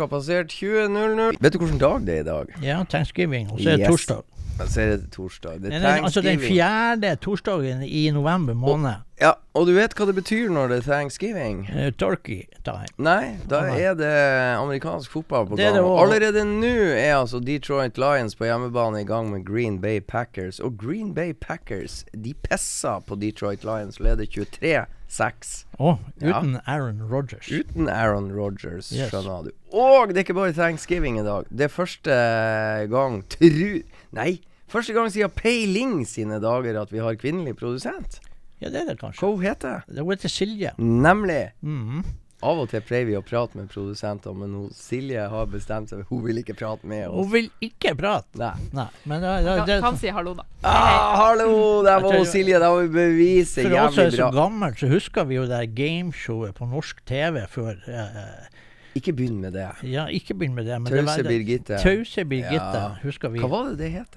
Klokka passert 20.00. Vet du hvilken dag det er i dag? Ja, thanksgiving. Og så er det Yes. torsdag. Så er det torsdag. Det er er- altså den fjerde torsdagen i november måned. Ja, og du vet hva det betyr når det er thanksgiving? Uh, turkey time. Nei, da Nei. er det amerikansk fotball på gang. Allerede nå er altså Detroit Lions på hjemmebane i gang med Green Bay Packers. Og Green Bay Packers de pisser på Detroit Lions, leder 23-6. Å, Ja. uten Aaron Rodgers. Uten Aaron Rodgers, Yes. skjønner du. Og det er ikke bare thanksgiving i dag. Det er første gang tru... Nei, første gang siden Peiling sine dager at vi har kvinnelig produsent. Ja, det er det kanskje. Hva hun heter Det heter Silje. Nemlig. Mhm. Av og til pleier vi å prate med produsenter, men hun, Silje har bestemt seg Hun vil ikke prate med oss. Hun vil ikke prate. Nei. Nei, men det, det, det, kan si hallo, da. Ah, hallo! Der var hun Silje. Der var beviset. Jævlig bra. For oss som er så gammel, så husker vi jo det gameshowet på norsk TV før eh, Ikke begynn med det. Ja, ikke begynn med det. Men det var Tause det- Birgitte. Tause Birgitte, Ja. husker vi. Hva var det det het?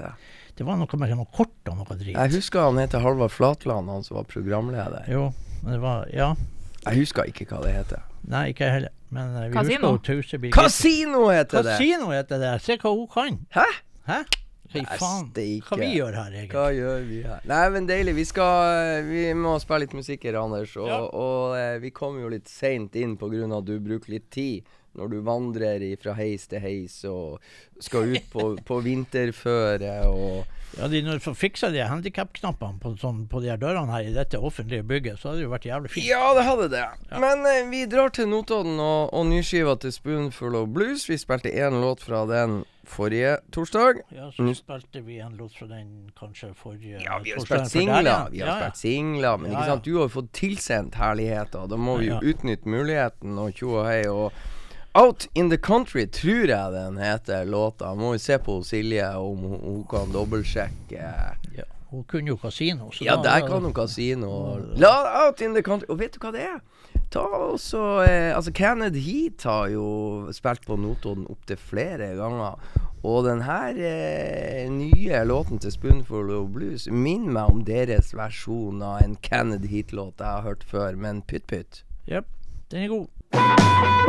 Det var noe med noe kort og noe drit. Jeg husker han heter Halvard Flatland, han som var programleder. Jo, men det var Ja. Jeg husker ikke hva det heter. Nei, ikke jeg heller. Men eh, vi Casino. husker Tause Birgitte. Kasino heter det! Kasino heter det. Se hva hun kan. Hæ? Hæ? Fy Nei, faen. Hva vi gjør her, egentlig? Hva gjør vi her? Nei, men deilig. Vi skal Vi må spille litt musikk her, Anders. Og, Ja. og og vi kommer jo litt seint inn av at du bruker litt tid Når du vandrer fra heis til heis og skal ut på, på vinterføre og Ja, de Når de fiksa de handikapknappene på, sånn, på de her dørene her i dette offentlige bygget, så hadde det jo vært jævlig fint. Ja, det hadde det. Men eh, vi drar til Notodden og, og nyskiva til Spoonful of Blues. Vi spilte én låt fra den forrige torsdag. Ja, så spilte vi en låt fra den kanskje forrige Ja, vi har spilt singler, ja. vi har Ja, ja. spilt singler, men Ja, ikke sant, du har jo fått tilsendt herligheter. Da må vi jo Ja. utnytte muligheten og tjo og hei. Og Out in the Country tror jeg den heter, låta. Må vi se på Silje om hun, hun kan dobbeltsjekke. Ja. Hun kunne jo kasino. Ja, der kan hun kasino. La Out in the Country Og vet du hva det er? Ta også eh, Altså, Kenneth Heat har jo spilt på Notodden opptil flere ganger. Og den her eh, nye låten til Spoonful of Blues minner meg om deres versjon av en Kenneth Heat-låt jeg har hørt før, men pytt-pytt. Jep, den er god.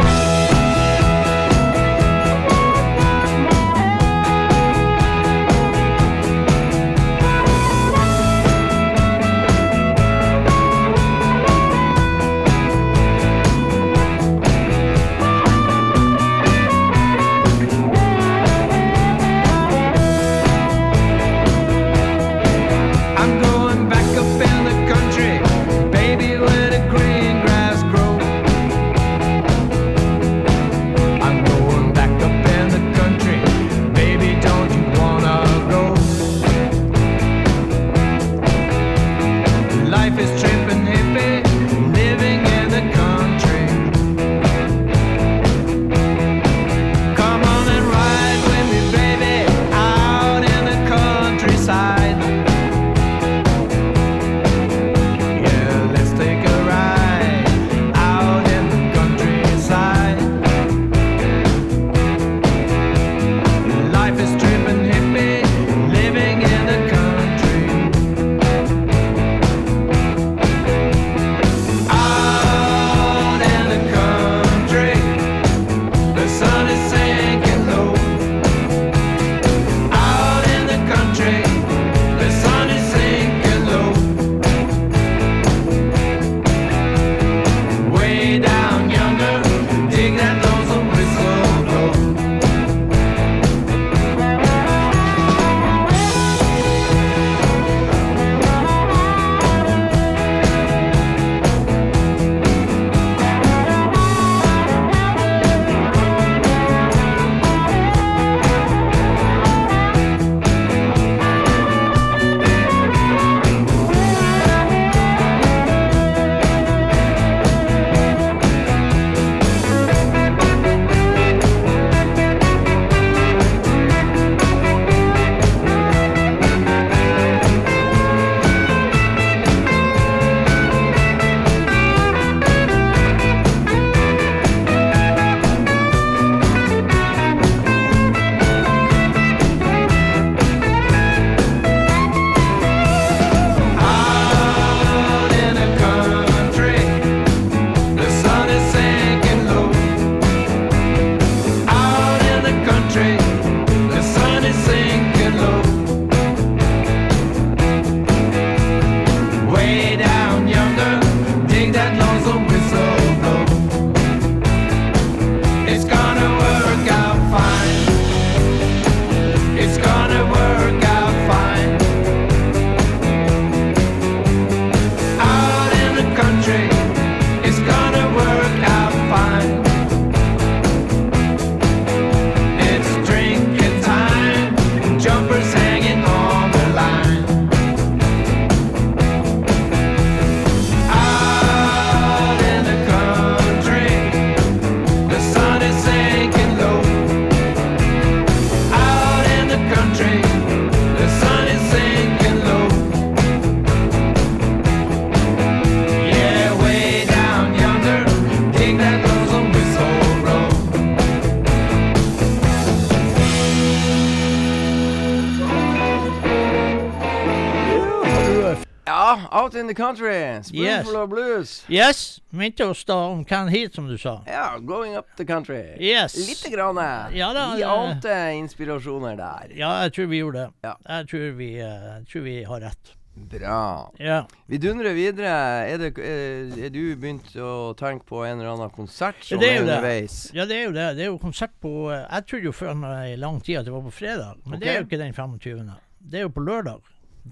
Out in the Country, Spoonful Yes. Blues. Yes, minte oss da om Can Heat, som du sa. Ja, Going Up the Country. Yes. Lite grann. eh. Ja da, Vi ante inspirasjoner der. Ja, jeg tror vi gjorde det. Ja. Jeg tror vi, eh, jeg tror vi har rett. Bra. Ja. Vi dundrer videre. Er, det, er, er du begynt å tenke på en eller annen konsert Ja, som det er er underveis? det. ja, det er jo det. Det er jo konsert på eh, Jeg trodde jo før i lang tid at det var på fredag, men det er jo ikke den 25. Det er jo på lørdag.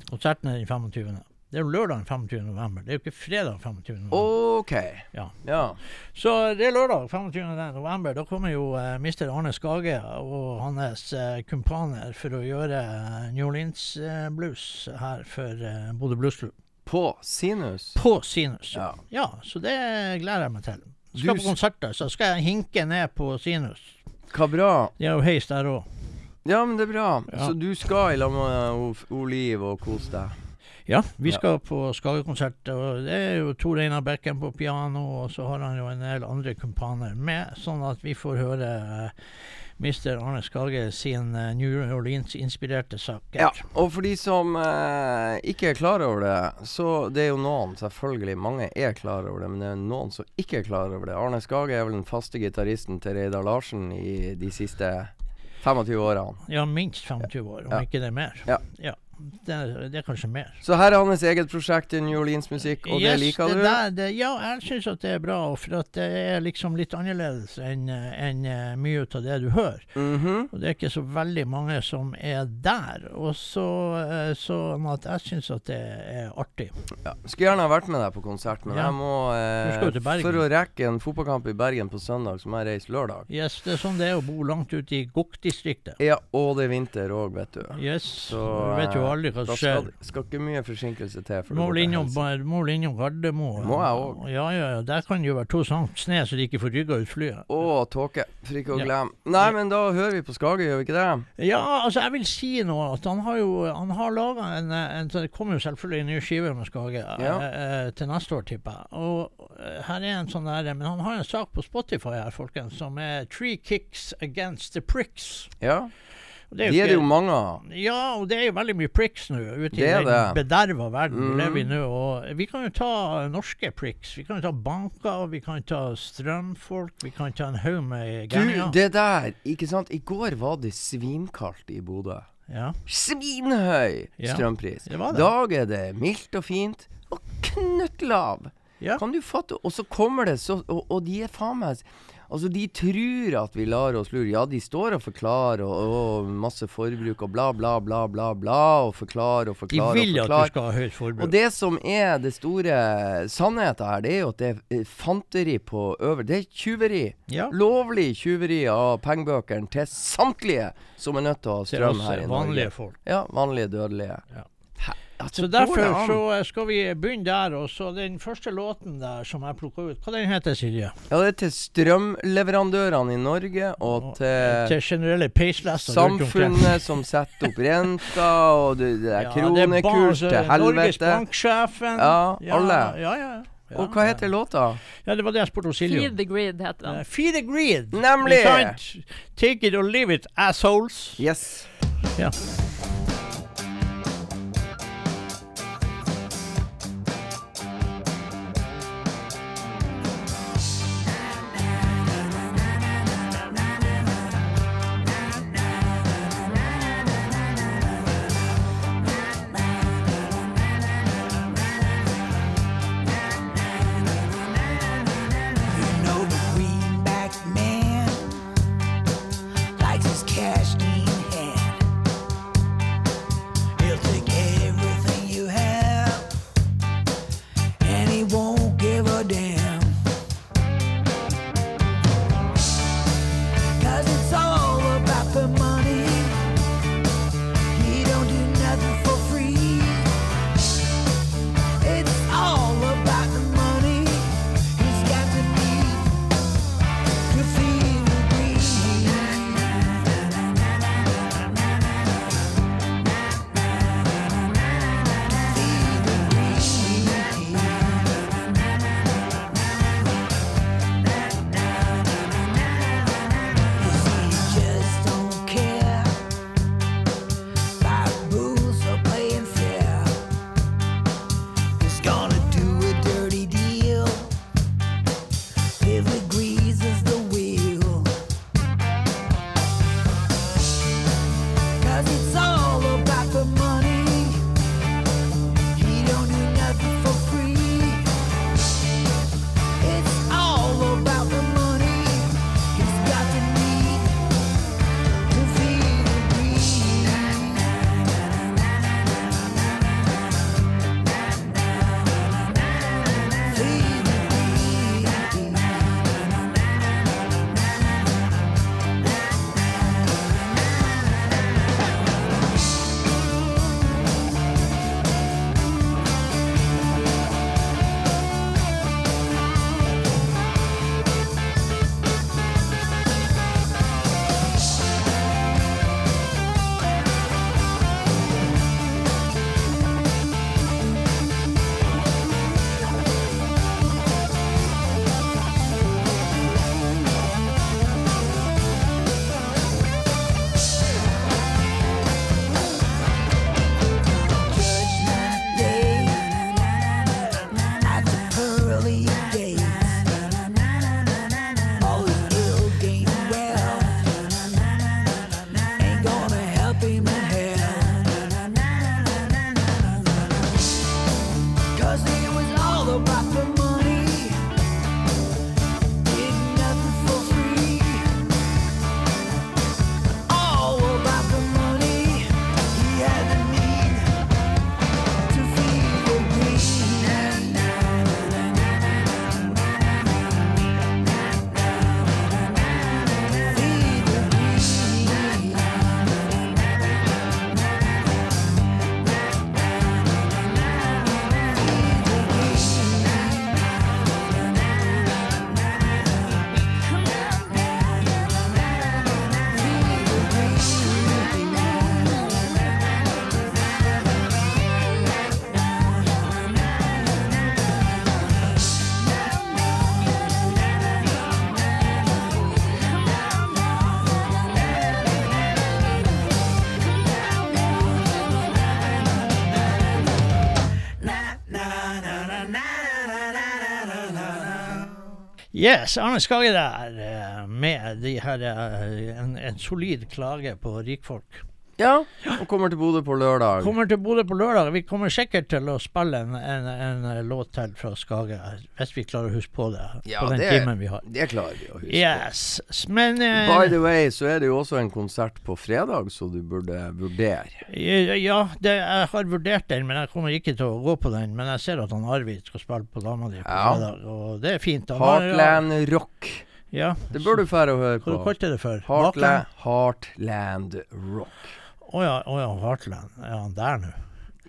Konserten er den 25. Det er lørdag 25. november. Det er jo ikke fredag 25. november. OK. Ja. ja. Så det er lørdag 25. november. Da kommer jo eh, Mr. Arne Skage og hans eh, kumpaner for å gjøre eh, New Orleans eh, blues her for eh, Bodø Blues Club. På Sinus. På Sinus. Ja. Ja, så det gleder jeg meg til. Skal Du på konserter, så skal jeg hinke ned på Sinus. Hva bra. Det er jo heis der òg. Ja, men det er bra. Ja. Så du skal i lag med Oliv og kose deg? Ja, vi Ja. skal på Skage-konsert. Og det er jo Tor Einar Bekken på piano, og så har han jo en del andre kumpaner med, sånn at vi får høre eh, Mr. Arne Skage sin eh, New Orleans-inspirerte saker. Ja, og for de som eh, ikke er klar over det, så det er jo noen, selvfølgelig, mange er klar over det, men det er noen som ikke er klar over det. Arne Skage er vel den faste gitaristen til Reidar Larsen i de siste 25 årene. Ja, minst 25 år, om Ja. ikke det er mer. Ja. Det, er- det er kanskje mer. Så her er hans eget prosjekt i New Orleans-musikk, og det liker du? Der, det, ja, jeg syns at det er bra, for at det er liksom litt annerledes enn en, eh, mye av det du hører. Mhm. Og det er ikke så veldig mange som er der. Og så eh, sånn at jeg syns at det er artig. ja. Skulle gjerne ha vært med deg på konsert, men Ja. jeg må eh. For å rekke en fotballkamp i Bergen på søndag, så må jeg reise lørdag. Yes, det er sånn det er å bo langt ute i Gokk-distriktet. Ja, og det er vinter òg, vet du. Yes, Så, du vet jo aldri hva som skal, Da skal ikke mye forsinkelse til. For må vel innom, innom Gardermoen. Må jeg også. Ja, ja, ja. Der kan det jo være to cent sne så de ikke får rygga ut flyet. Å, tåke. For ikke å Ja. Nei, men da hører vi på Skage, gjør vi ikke det? Ja, altså jeg vil si nå at han har jo Han har laga en, en Det kommer jo selvfølgelig en ny skive med Skage Ja. eh, eh, til neste år, tipper jeg. Og her er en sånn der Men han har en sak på Spotify her, folkens, som er 'Three Kicks Against the Pricks'. Ja. Og De jo er det jo mange av. Ja, og det er jo veldig mye pricks nå ute i er den det. bederva verden Mm. lever vi nå. Og vi kan jo ta norske pricks. Vi kan jo ta banker, vi kan ta strømfolk, vi kan ta en haug med Du, det der, ikke sant. I går var det svinkaldt i Bodø. Ja. Svinhøy Ja, strømpris. det var det. I dag er det mildt og fint, og knøttlav. Ja. Kan du fatte? Og så kommer det så Og, og de er faen meg Altså, de tror at vi lar oss lure. Ja, de står og forklarer og, og masse forbruk og bla, bla, bla, bla, bla. Og forklarer og forklarer. De forklarer vil og at du skal ha høyt forbruk. Og det som er det store sannheten her, det er jo at det er eh, fanteri på øver... Det er tyveri. ja. Lovlig tyveri av pengebøkene til samtlige som er nødt til å ha strøm her i vanlige folk. Ja, vanlige dødelige. Ja. Så derfor så eh, skal vi begynne der. Og så den første låten der som jeg plukka ut, hva den heter Silje? Ja, det er til strømleverandørene i Norge og Og, til Til generelle samfunnet som setter opp renta, og det, det er Ja, det er kronekurs til Norges helvete. Banksjefen. Ja, alle. Ja, ja, ja. Ja, Og hva heter låta? Ja, det var det jeg spurte Silje om. Feed the Greed heter den. Uh, feed the greed. Nemlig! Take it or leave it, assholes. Yes. Ja. Yes, Arne Skage der, eh, med de her, eh, en, en solid klage på rikfolk. Ja, og kommer til Bodø på lørdag. Kommer til Bodø på lørdag. Vi kommer sikkert til å spille en, en, en eh, låt til fra Skage, hvis vi klarer å huske på det Ja, på den det, timen vi har. det klarer vi å huske. Yes, men uh, By the way, så er det jo også en konsert på fredag, så du burde vurdere. Ja, det, jeg har vurdert den, men jeg kommer ikke til å gå på den. Men jeg ser at han Arvid skal spille på dama di på Ja. fredag, og det er fint. Heartland ja. Rock. Ja. Det bør du fære å høre Hva på. kalte du det for? Heartland, Heartland Rock. Å ja, oh ja, Heartland. Er han der nå?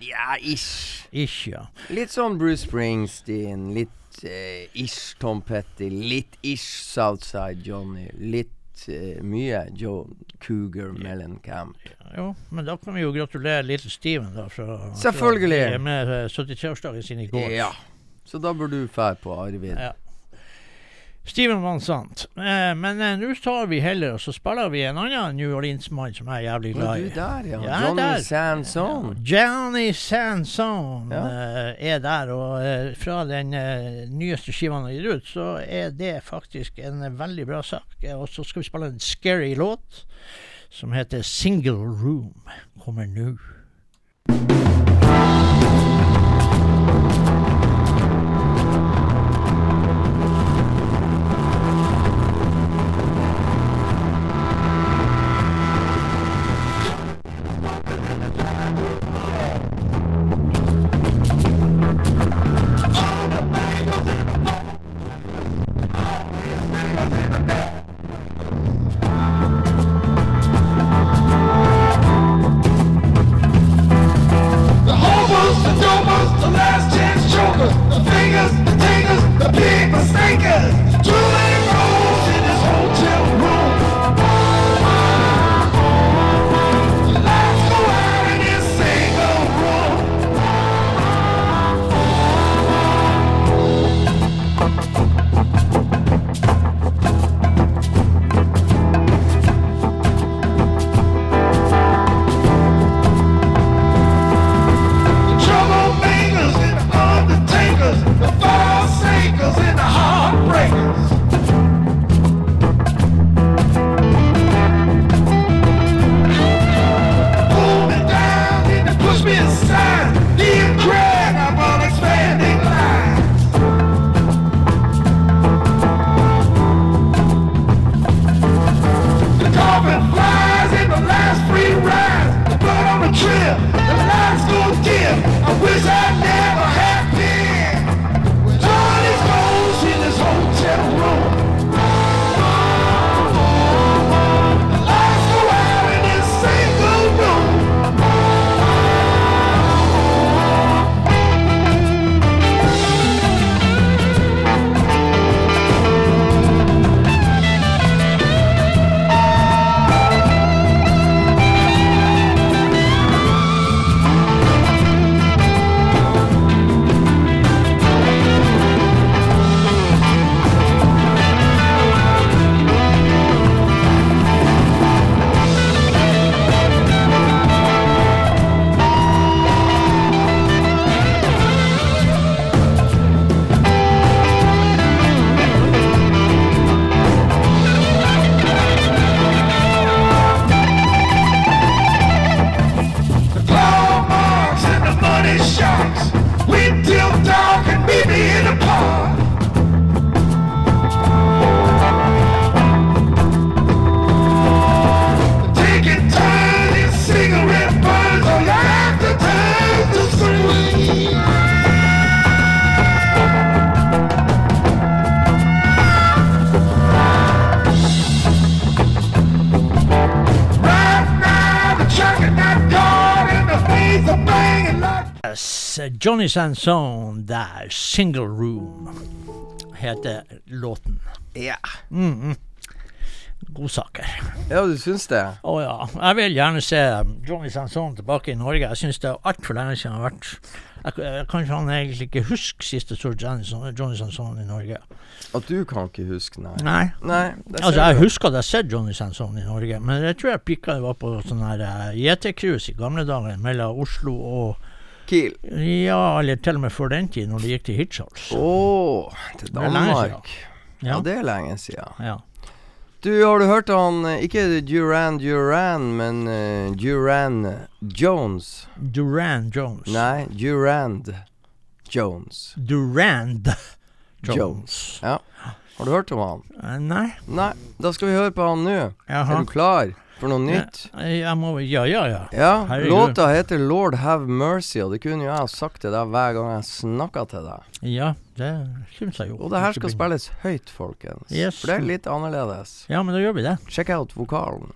Ja, ish. Ish, ja. Litt sånn Bruce Springsteen, litt eh, ish Tom Petty, litt ish Southside Johnny, litt eh, mye Joe Cougar Mellencamp. Jo, men da kan vi jo gratulere Little Steven, da. Fra, Selvfølgelig. Fra, med eh, 73-årsdagen sin i går. Ja. Så da bør du dra på Arvid. Ja. Steven Van Sant. Eh, men eh, nå tar vi heller og så spiller vi en annen New Orleans-mann som jeg er jævlig glad glad du i. der, ja. Ja, Johnny der. Sanson. Johnny Sanson Ja. eh, er der, og eh, fra den eh, nyeste skiva han har gitt ut, så er det faktisk en veldig bra sak. Eh, Og så skal vi spille en scary låt som heter Single Room. Kommer nå. Johnny Sanson der, 'Single Room', heter låten. Ja. Godsaker. ja, du syns det? Å ja. Jeg vil gjerne se Johnny Sanson tilbake i Norge. Jeg syns det er altfor lenge siden han har vært jeg, jeg han egentlig ikke husker siste så Johnny, San- Sanson i Norge. At du kan ikke huske, nei. Nei. Nei, Altså, jeg du. husker at jeg har sett Johnny Sanson i Norge, men jeg tror jeg pikka det var på sånn her uh, JT-cruise i gamle dager mellom Oslo og Kiel. Ja, eller til og med før den tid, når det gikk til Hirtshals. Å, til Det er Danmark. Ja. Ja. det er lenge siden. Ja. Du, har du hørt han Ikke Duran Duran, men uh, Duran Jones? Duran Jones. Nei, Durand Jones. Durand Jones. Jones. Ja. Har du hørt om han? Eh, Nei. Nei, da skal vi høre på han nå. Er du klar for noe nytt? Ja, må Ja, ja, ja. Ja, Herregud. låta heter 'Lord Have Mercy', og det kunne jo jeg ha sagt til deg hver gang jeg snakka til deg. Ja, det syns jeg jo. Og det her skal spilles høyt, folkens. Yes. For det er litt annerledes. Ja, men da gjør vi det. Sjekk out vokalen.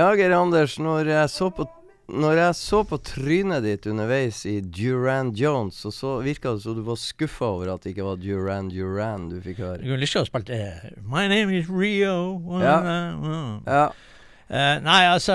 Ja, Geir Anders, når jeg så på når jeg så på trynet ditt underveis i Duran Jones, så, så virka det som du var skuffa over at det ikke var Duran Duran du fikk høre. Jeg kunne lyst til å spille eh, My name is Rio. Ja. Ja. Eh, nei, altså,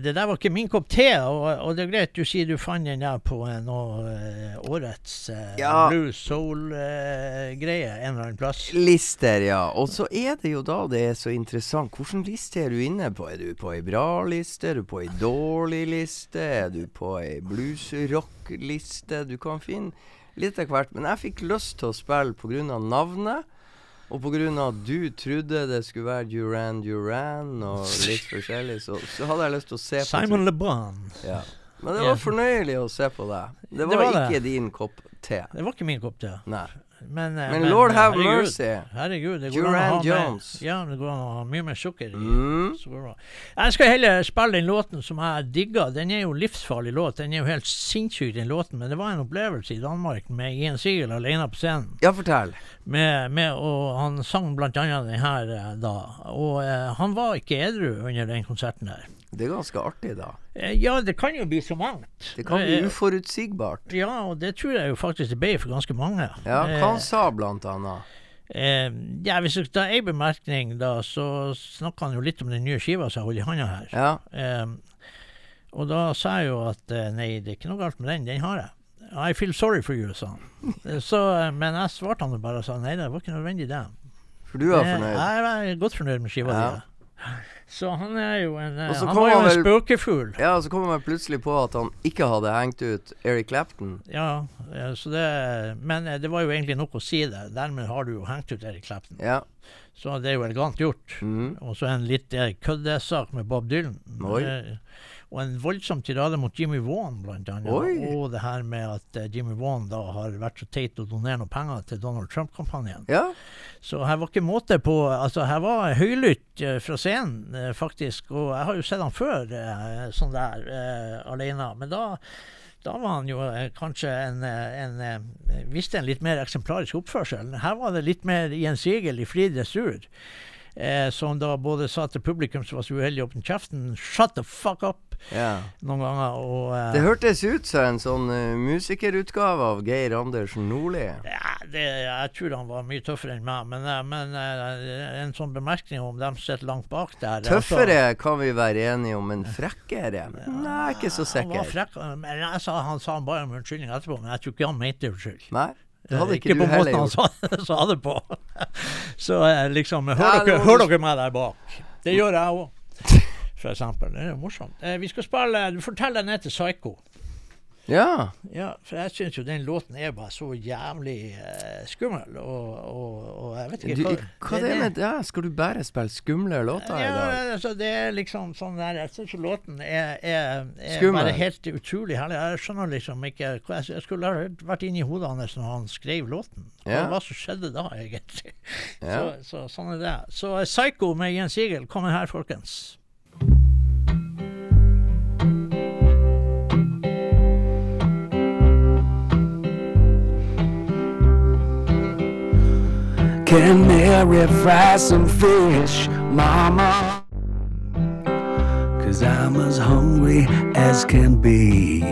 det der var ikke min kopp te. Og, og det er greit, du sier du fant den der på eh, noe eh, årets eh, Ja. blues soul-greie en eller annen plass. Lister, ja. Og så er det jo da det er så interessant. Hvilken liste er du inne på? Er du på ei bra liste? Er du på ei dårlig liste? Er du på ei blues-rock-liste? Du kan finne litt av hvert. Men jeg fikk lyst til å spille pga. navnet. Og pga. at du trodde det skulle være Duran Duran og litt forskjellig, så, så hadde jeg lyst til å se på Simon LeBron. Ja. Men det var fornøyelig å se på deg. Det Det var, ikke det. din kopp te. Det var ikke min kopp te. Nei. Men, men, Men Lord have herregud, mercy. Herregud, det går an å ha ha med, Ja, det går an å ha mye mer sukker i. Mm. Jeg skal heller spille den låten som jeg digger. Den er jo livsfarlig låt. Den er jo helt sinnssyk, den låten. Men det var en opplevelse i Danmark med Ian Siegel alene på scenen. Ja, fortell. Med, med, og han sang blant annet den her eh, da. Og eh, han var ikke edru under den konserten der. Det er ganske artig, da. Eh, ja, det kan jo bli så mangt. Det kan bli Eh, uforutsigbart. Ja, og det tror jeg jo faktisk det ble for ganske mange. Ja, hva Eh, han sa blant annet? Eh, ja, Hvis jeg tar en bemerkning, da, så snakker han jo litt om den nye skiva som jeg holder i handa her. Ja. Eh, og da sa jeg jo at nei, det er ikke noe galt med den, den har jeg. I feel sorry for you, sa han. Så, men jeg svarte han jo bare og sa nei, det var ikke nødvendig det. For du var fornøyd? Jeg er godt fornøyd med skiva Ja. di. Så han er jo en eh, Han var jo en spøkefugl. Ja, så kom man plutselig på at han ikke hadde hengt ut Eric Clapton. Ja, eh, så det, men eh, det var jo egentlig nok å si det. Dermed har du jo hengt ut Eric Clapton. Ja. Så det er jo elegant gjort. Mm. Og så en litt eh, køddesak med Bob Dylan. Oi. Eh, og en voldsom tirade mot Jimmy Vaughan, blant annet. Oi. Og det her med at eh, Jimmy Vaughan da har vært så teit å donere noen penger til Donald Trump-kampanjen. ja. Så her var ikke måte på Altså, her var høylytt eh, fra scenen, eh, faktisk. Og jeg har jo sett han før sånn der, alene. Men da da var han jo eh, kanskje en, en, en Viste en litt mer eksemplarisk oppførsel. Her var det litt mer gjensidig i fri dressur. Eh, som da både sa til publikum som var så uheldig å åpne kjeften, 'shut the fuck up' yeah. noen ganger. Og eh, Det hørtes ut som en sånn uh, musikerutgave av Geir Andersen Nordli. Ja, det, jeg tror han var mye tøffere enn meg, men, eh, men eh, en sånn bemerkning om dem som sitter langt bak der altså- Tøffere kan vi være enige om, men frekkere? Nei, ikke så Han var sikker. frekk. Men jeg sa, han sa han bare om unnskyldning etterpå, men jeg tror ikke han mente unnskyld. Nei, det hadde ikke, ikke, du på måten han sa, sa det på. Så eh, liksom Hør, Ja, dere, hør dere meg der bak. Det gjør jeg òg. For eksempel. Det er jo morsomt. Eh, vi skal spille Du forteller ned til Psycho. Ja. Ja, for jeg syns jo den låten er bare så jævlig uh, skummel, og, og, og jeg vet ikke hva det er med det? Skal du bare spille skumle låter i Ja, altså det er liksom sånn der Jeg syns låten er, er, er bare helt utrolig herlig. Jeg skjønner liksom ikke hva jeg, jeg skulle ha vært inni hodet hans når han skrev låten. Hva, Ja. hva som skjedde da, egentlig. Ja. Så, så sånn er det. Så eh, Psycho med Jens Siegel kommer her, folkens. Can Mary fry some fish, Mama? Cause I'm as hungry as can be.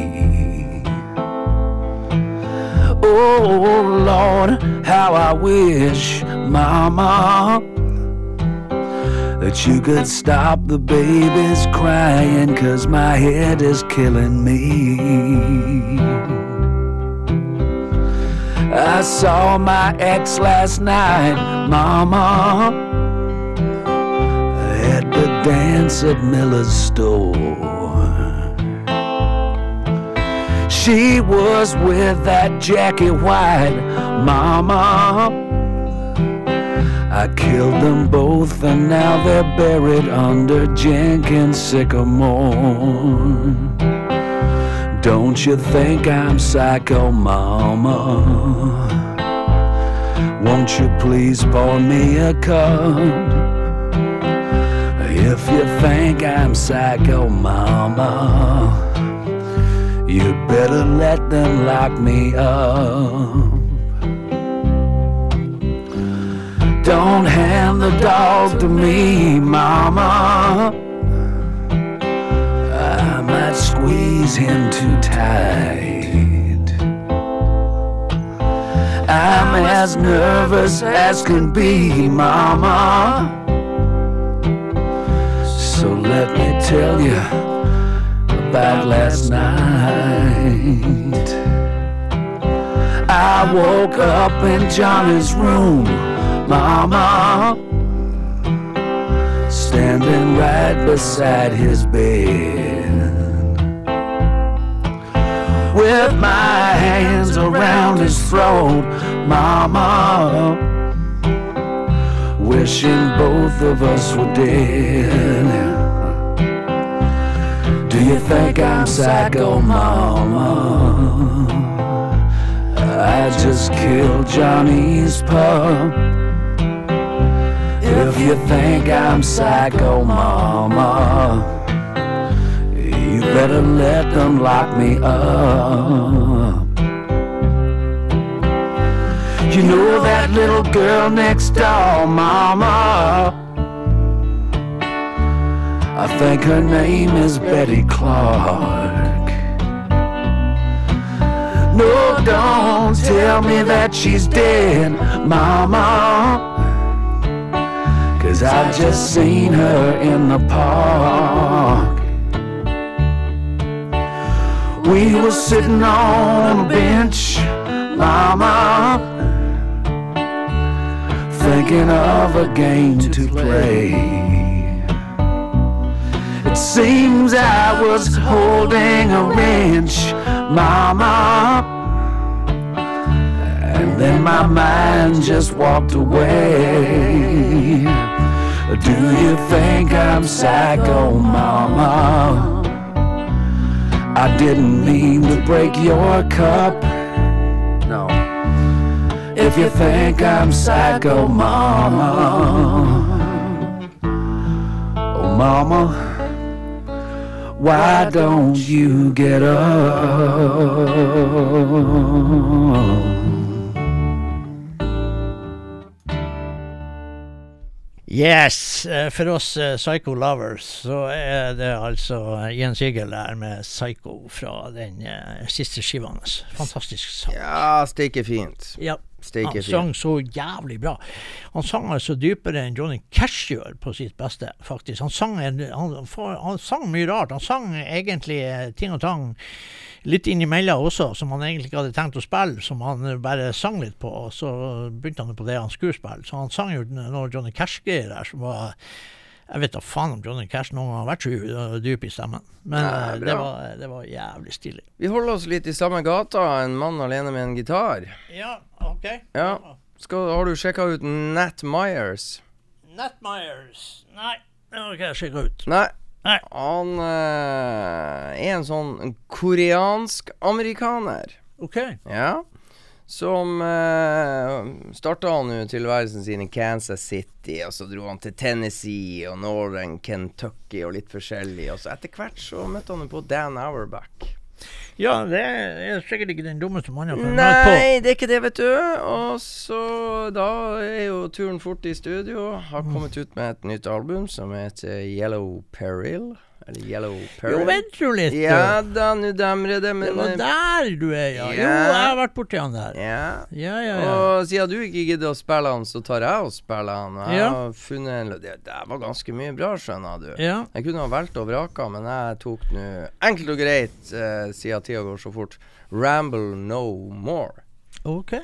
Oh Lord, how I wish, Mama, that you could stop the babies crying, cause my head is killing me. I saw my ex last night, Mama, at the dance at Miller's store. She was with that Jackie White, Mama. I killed them both, and now they're buried under Jenkins sycamore. Don't you think I'm psycho, mama? Won't you please pour me a cup? If you think I'm psycho, mama, you better let them lock me up. Don't hand the dog to me, mama. Squeeze him too tight. I'm as nervous as can be, Mama. So let me tell you about last night. I woke up in Johnny's room, Mama, standing right beside his bed. With my hands around his throat, Mama, wishing both of us were dead. Do you think I'm psycho, Mama? I just killed Johnny's pup. If you think I'm psycho, mama, better let them lock me up. You know that little girl next door, mama. I think her name is Betty Clark. No, don't tell me that she's dead, Mama. Cause I just seen her in the park. We were sitting on a bench, Mama. Thinking of a game to play. It seems I was holding a wrench, Mama. And then my mind just walked away. Do you think I'm psycho, Mama? I didn't mean to break your cup. No. If you think I'm psycho, Mama. Oh, Mama. Why don't you get up? Yes, eh, for oss eh, Psycho Lovers så er det altså Jens Sigel der med Psycho fra den eh, siste skiva hans. Fantastisk sang. Ja, steike fint. Ja, Steak han sang så jævlig bra. Han sang altså dypere enn Johnny Cash gjør på sitt beste, faktisk. Han sang, en, han, han sang mye rart. Han sang egentlig eh, ting og tang litt innimellom også, som han egentlig ikke hadde tenkt å spille, som han eh, bare sang litt på. Og så begynte han på det han skulle spille. Så han sang jo noe Johnny Cash-greier der som var jeg vet da faen om Johnny Cash noen gang har vært så dyp i stemmen. Men Nei, eh, det, var, det var jævlig stilig. Vi holder oss litt i samme gata. En mann alene med en gitar. Ja, OK. Ja. Skal, har du sjekka ut Nat Myers? Nat Myers. Nei, det har ikke jeg sjekka ut. Nei. Nei. Han eh, er en sånn koreansk-amerikaner. OK. Ja. Som uh, starta han jo tilværelsen sin i Kansas City, og så dro han til Tennessee og Northern Kentucky og litt forskjellig. Og så etter hvert så møtte han jo på Dan Auerbach. Ja, det er sikkert ikke den dummeste mannen jeg har på. Nei, det er ikke det, vet du. Og så da er jo turen fort i studio. Har kommet ut med et nytt album som heter Yellow Peril. Eller Yellow Peril. Jo, vent nå litt. Ja da, nå demrer det, det men var eh, der du er, ja. Jo, jeg har vært borti han der. Ja. Ja, ja, ja. Og siden du ikke gidder å spille han, så tar jeg og spiller han. Jeg Ja. har funnet en Det, det var ganske mye bra, skjønner du. Ja. Jeg kunne ha valgt og vraka, men jeg tok nå enkelt og greit, eh, siden tida går så fort, Ramble No More. OK.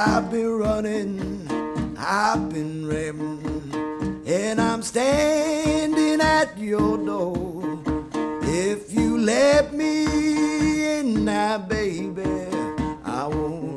I've been running, I've been raving, and I'm standing at your door. If you let me in now, baby, I won't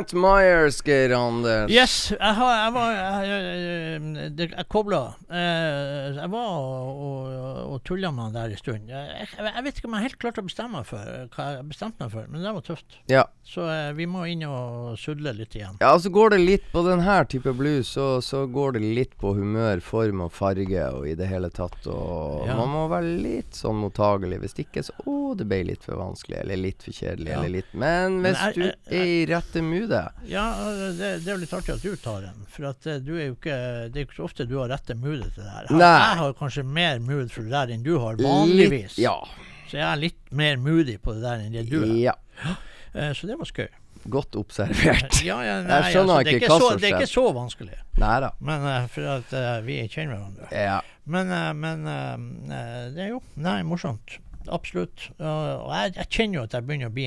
Nat Myers, Geir Anders. Yes, jeg, har, jeg var Jeg, jeg, jeg, jeg kobla. Eh, jeg var og, og, tulla med han der en stund. Jeg, vet ikke om jeg helt klarte å bestemme meg for hva jeg bestemte meg for, men det var tøft. Ja. Så eh, vi må inn og sudle litt igjen. Ja, altså går det litt på den her type blues, så, så går det litt på humør, form og farge og i det hele tatt. Og Ja. man må være litt sånn mottagelig. Hvis ikke så Å, det ble litt for vanskelig, eller litt for kjedelig, Ja. eller litt Men Men hvis jeg- du er i rette moodet Ja, det, det er jo litt artig at du tar den. For at eh, du er jo ikke Det er jo ikke så ofte du har rette moodet til det her. Nei. jeg har kanskje mer mood for det der enn du har vanligvis. Litt, ja. Så jeg er litt mer moody på det der enn det du er. ja. Eh, så det var skøy. Godt observert. Ja, ja, nei, Jeg skjønner altså, det er ikke hva som Det er ikke så vanskelig. Neida. Men uh, for at uh, vi kjenner hverandre. Ja. Men, uh, men eh, eh, det er jo Nei, morsomt. Absolutt. Og jeg, jeg kjenner jo at jeg begynner å bli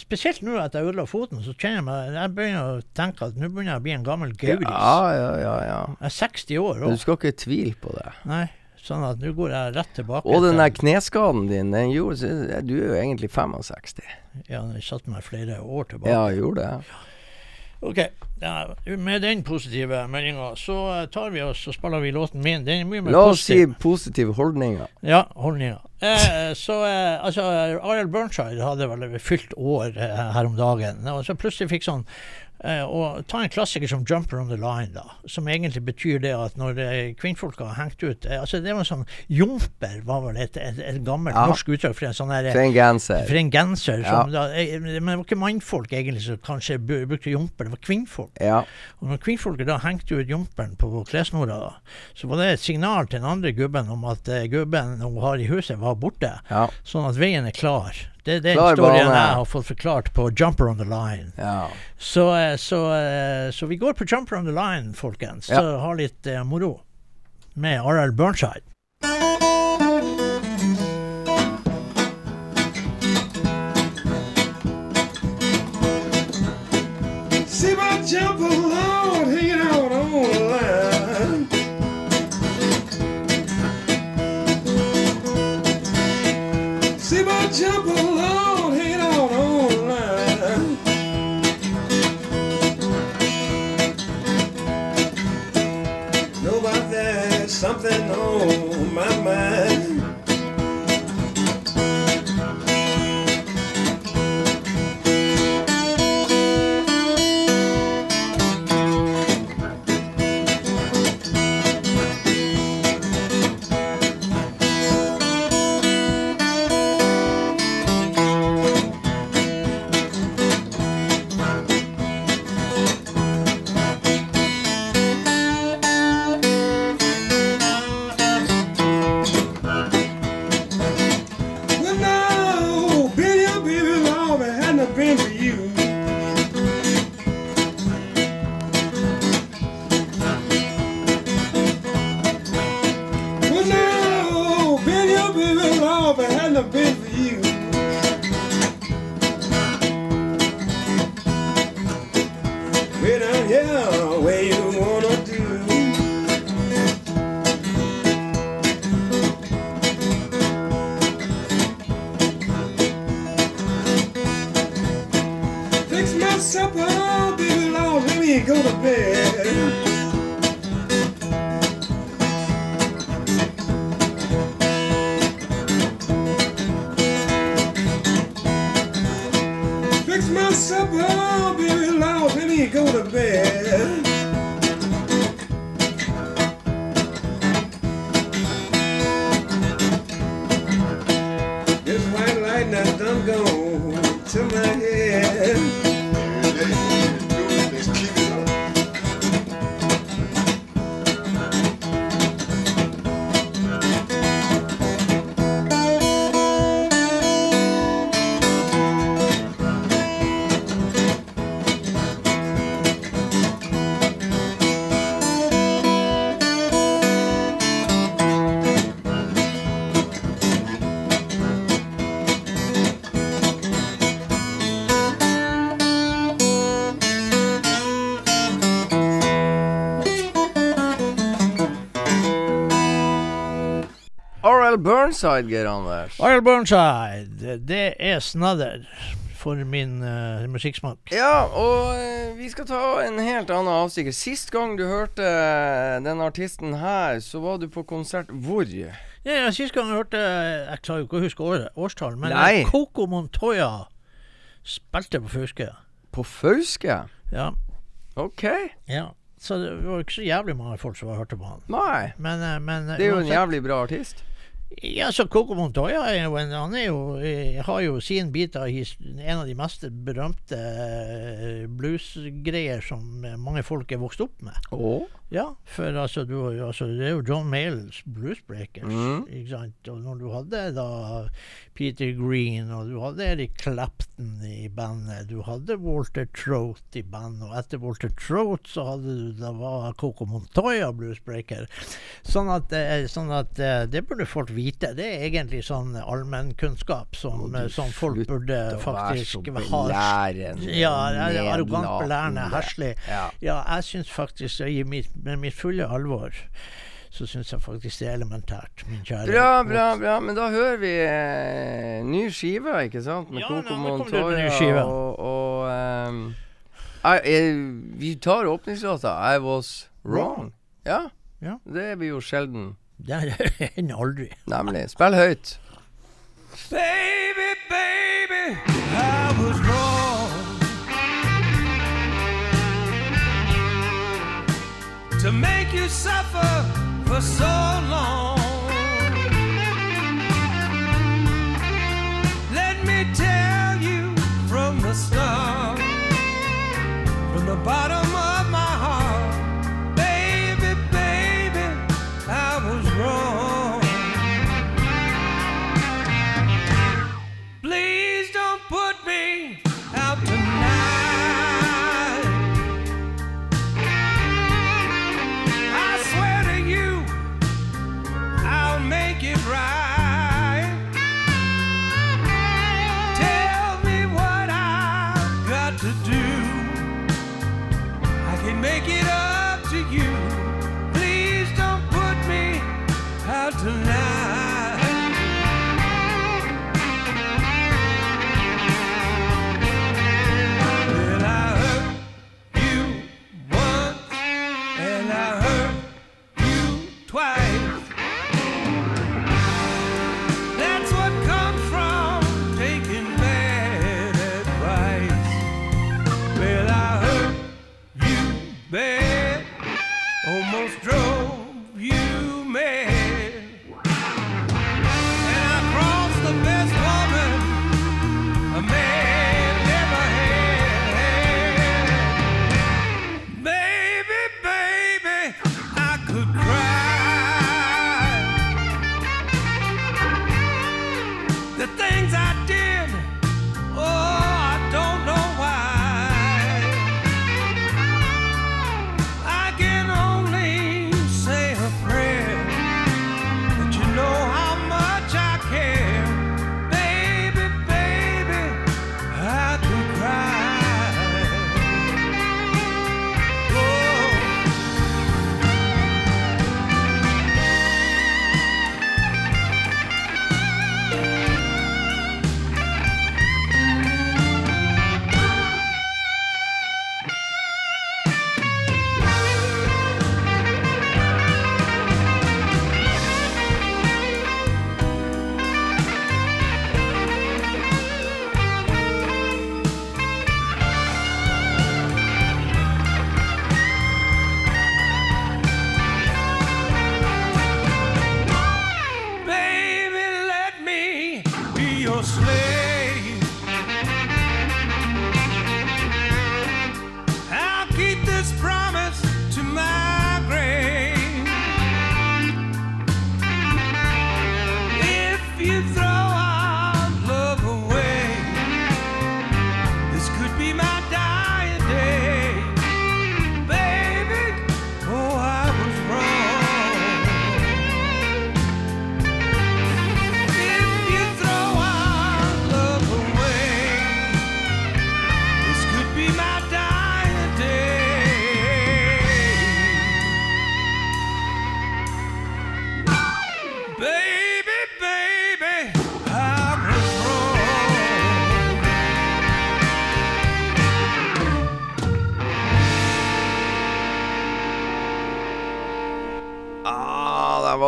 Spesielt nå at jeg ødela foten, så kjenner jeg meg Jeg begynner å tenke at nå begynner jeg å bli en gammel gauris. Ja, ja, ja, ja. Jeg er 60 år òg. du skal ikke tvile på det. Nei, sånn at nå går jeg rett tilbake. Og den der kneskaden din, den gjorde Du er jo egentlig 65. Ja, jeg satte meg flere år tilbake. Ja, gjorde det. Ok, ja, med den positive meldinga så tar vi oss og spiller vi låten min. Den er mye mer La oss si positive holdninger. Ja, holdninga. Eh, så eh, altså, Ariel Burnside hadde vel fylt år eh, her om dagen, og så plutselig fikk sånn eh, og Ta en klassiker som 'Jumper on the Line', da, som egentlig betyr det at når eh, kvinnfolk har hengt ut altså Det var sånn Jumper var vel et, et, et gammelt Ja. norsk uttrykk for en sånn der, For en genser. for en genser. Ja. Da, men det var ikke mannfolk egentlig som kanskje brukte jumper, det var kvinnfolk. Ja. Og når kvinnfolket da hengte ut jumperen på klesnora, så var det et signal til den andre gubben om at eh, gubben hun har i huset, var borte. Ja. Sånn at veien er klar. Det er den Klar historien bane. jeg har fått forklart på Jumper on the Line. ja. Så, eh, så, eh, så vi går på Jumper on the Line, folkens. Så ha litt eh, moro med RR Burnside. Burnside, Geir Anders. Arild Burnside, det er snadder for min uh, musikksmak. Ja, og uh, vi skal ta en helt annen avstikker. Sist gang du hørte eh, denne artisten her, så var du på konsert hvor? Ja, ja, Sist gang jeg hørte Jeg klarer jo ikke å huske året, årstall, men Nei. Coco Montoya spilte på Fauske. På Fauske? Ja, OK. ja. Så det var ikke så jævlig mange folk som hørte på han. Nei. Men, men Det er jo en jævlig bra artist. Ja, så Coco Montoya er jo en, han er jo, eh, har jo sin bit av en av de mest berømte eh, bluesgreier som mange folk er vokst opp med. Å? Ja, for altså, du, altså, det er jo John Mayles Bluesbreakers. Mm. Ikke sant? Og når du hadde da Peter Green, og du hadde Eric Clapton i bandet, du hadde Walter Trout i bandet, og etter Walter Trout så hadde du da var Coco Montoya Bluesbreaker. Sånn at, eh, sånn at eh, det burde folk vite. Det er egentlig sånn allmennkunnskap som, eh, som folk burde faktisk ha. Ja, arrogant, belærende, heslig. Ja. Ja, jeg syns faktisk I mitt, med mitt fulle alvor så syns jeg faktisk det er elementært, min kjære. Bra, bra, bra. Men da hører vi eh, ny skive, ikke sant? Med Ja, Coco Montoya og, og um, I, I, Vi tar åpningslåta 'I Was Wrong'. Ja. Ja. Det blir jo sjelden. Det hender aldri. Nemlig. Spill høyt. Baby, baby, I was wrong to make you suffer for so long. Let me tell you from the start, from the bottom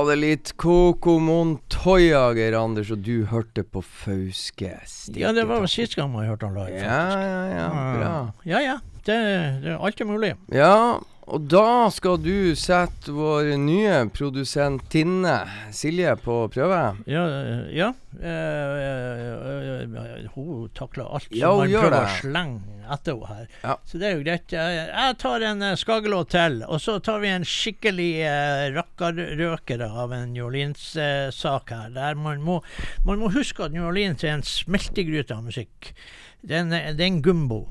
var det litt Coco Montoyager, Anders, og du hørte på Fauske. Ja, det var sist gang man hørte han live. Ja, ja, ja. Bra. Ja, ja. Det, det er alltid mulig. Ja, og da skal du sette vår nye produsentinne Silje på prøve. Ja, eh, ja. Eh, eh, hun takler alt som Ja, man prøver å slenge etter henne her. Ja. Så det er jo greit. Jeg, tar en skagelåt til, og så tar vi en skikkelig uh, rakkarrøkere av en New Orleans-sak her. Der man må, man må huske at New Orleans er en smeltegryte av musikk. Det er en gumbo.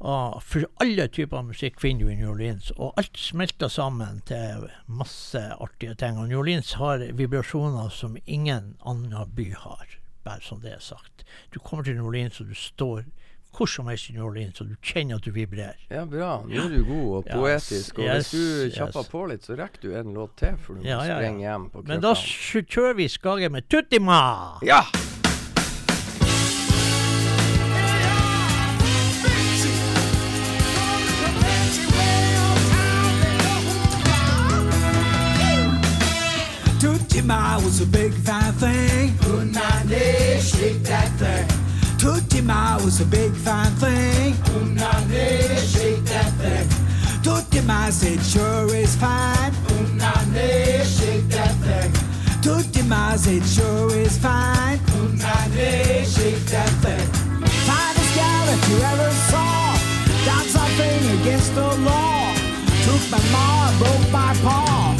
Og for alle typer musikk finner du i New Orleans, og alt smelter sammen til masse artige ting. Og New Orleans har vibrasjoner som ingen annen by har, bare som det er sagt. Du kommer til New Orleans, og du står hvor som helst i New Orleans, og du kjenner at du vibrerer. Ja, bra. Nå er du god og Ja, poetisk. Og yes, hvis du kjapper yes. på litt, så rekker du en låt til, for du må Ja, ja, ja. sprenge hjem Men da kjører vi Skage med Tuttima! Ja! Was a big fine thing. Put my leg, shake that thing. Tootsie Ma was a big fine thing. Put my leg, shake that thing. Tootsie Ma said, sure is fine. Put my leg, shake that thing. Tootsie Ma said, sure is fine. Put my leg, shake that thing. Finest gal that you ever saw. Done something against the law. Took my ma, broke my paw.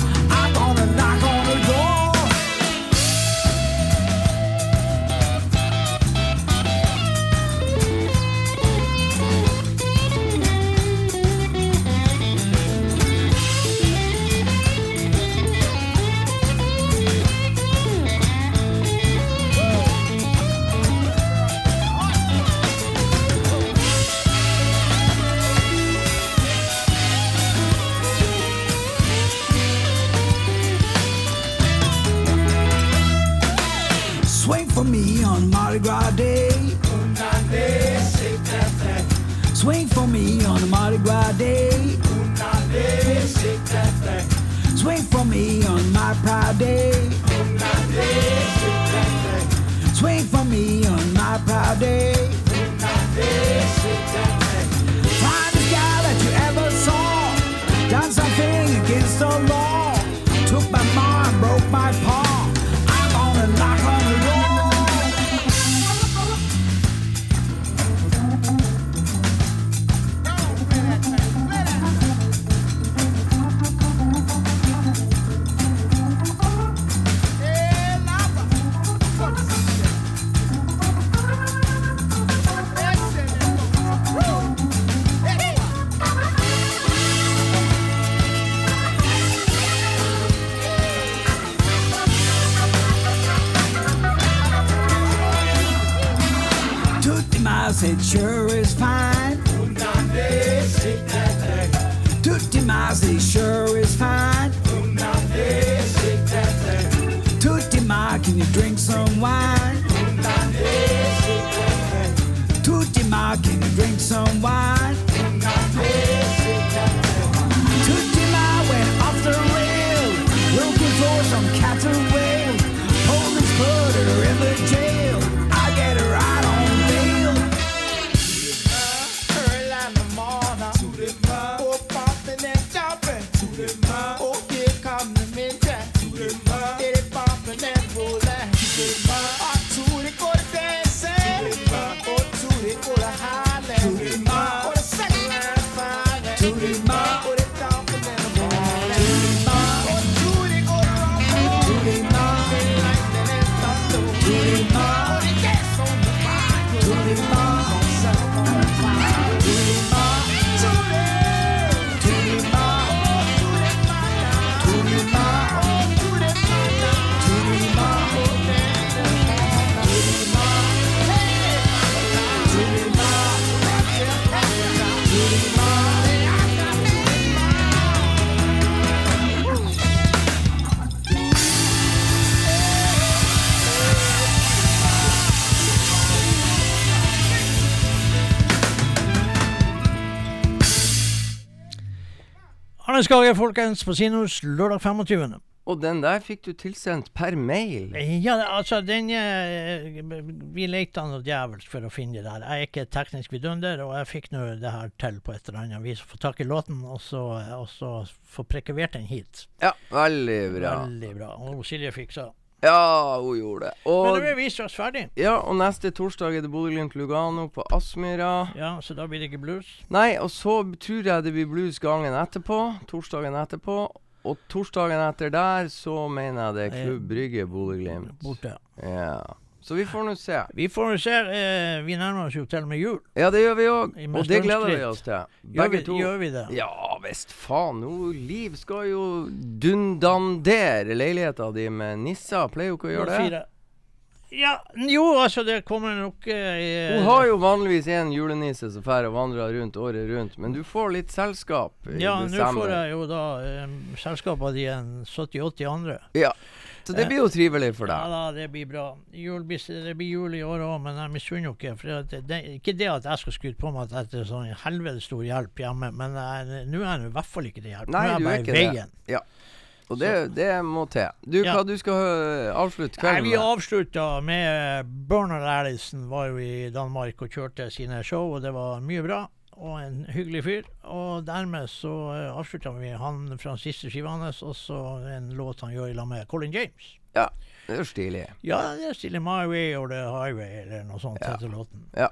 For me on Mardi Gras Day. Swing for me on Mardi Gras Day. Swing for me on my proud day. Swing for me on my proud day. Finest guy that you ever saw. Done something against the law. Took my mom, broke my paw. Ma sure is fine. Tootsie Ma said sure is fine. Tootsie Ma, can you drink some wine? Tootsie Ma, can you drink some wine? Remember Arne Skage, folkens, på Sinus lørdag 25. Og den der fikk du tilsendt per mail. Ja, altså, den eh, Vi leita noe djevelsk for å finne det der. Jeg er ikke teknisk vidunder, og jeg fikk nå det her til på et eller annet vis. Få tak i låten, og så, og så få prekavert den hit. Ja, veldig bra. Veldig bra. Og Silje fiksa. Ja, hun gjorde det. Men Og, nå er vi straks ferdig. ja, og neste torsdag er det Bodø-Glimt Lugano på Aspmyra. Ja, så da blir det ikke blues. Nei, og så tror jeg det blir blues gangen etterpå. Torsdagen etterpå. Og torsdagen etter der så mener jeg det er Klubb Brygge Bodø-Glimt. Borte. Ja. Så vi får nå se. Vi får nå se. Eh, vi nærmer oss jo til og med jul. Ja, det gjør vi òg. Og det gleder vi oss til. Gjør vi, Begge to. gjør vi det? Ja visst faen. Nå, Liv skal jo dundandere leiligheta di med nisser. Pleier jo ikke å gjøre det. Ja, jo, altså, det kommer nok eh, Hun har jo vanligvis en julenisse som drar og vandrer rundt året rundt, men du får litt selskap i Ja, nå får jeg jo da eh, selskap av de en 70-80 andre. Ja. Så det blir jo trivelig for Ja deg. da, det blir bra. Jul, det blir jul i år òg, men jeg misunner ikke. For det, det, ikke det at jeg skal skryte på meg at det er sånn helvetes stor hjelp hjemme, men nå er jeg i hvert fall ikke til hjelp. Nei, nå er jeg bare i veien. det. Ja. Og det, det må til. Du, Ja. hva du skal øh, avslutte kvelden kvelden vi med? avslutta med Bernard Allison var jo i Danmark og kjørte sine show, og det var mye bra. Og en hyggelig fyr. Og dermed så uh, avslutta vi han fra siste skiva hans, og så en låt han gjør i lag med Colin James. Ja, det er jo stilig. Ja, det er stilig. My Way or The Highway, eller noe sånt Ja. heter låten. Ja.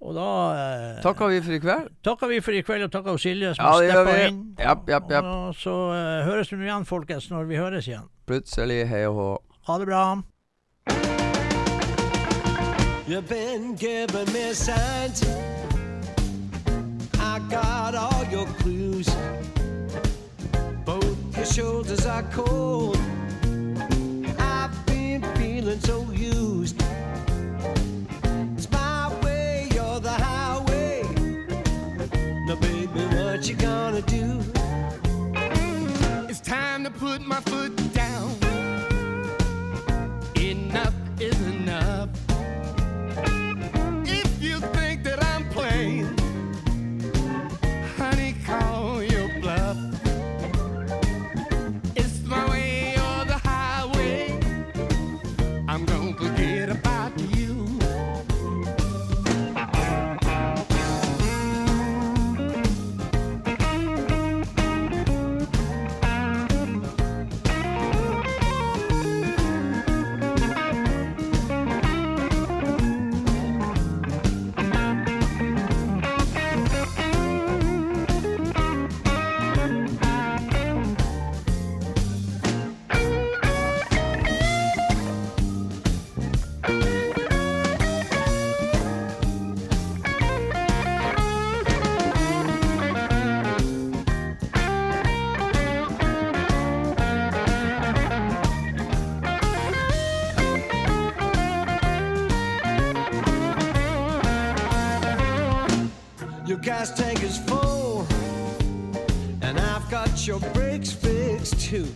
Og da eh, Takker vi for i kveld. takker vi for i kveld, og takker Silje som Ja, steppa inn. Japp, japp, japp. Og så eh, høres vi igjen, folkens, når vi høres igjen. Plutselig, hei og hå. Ha det bra. You've been giving me signs. I got all your clues. Both your shoulders are cold. I've been feeling so used. It's my way or the highway. Now, baby, what you gonna do? It's time to put my foot gas tank is full, and I've got your brakes fixed too.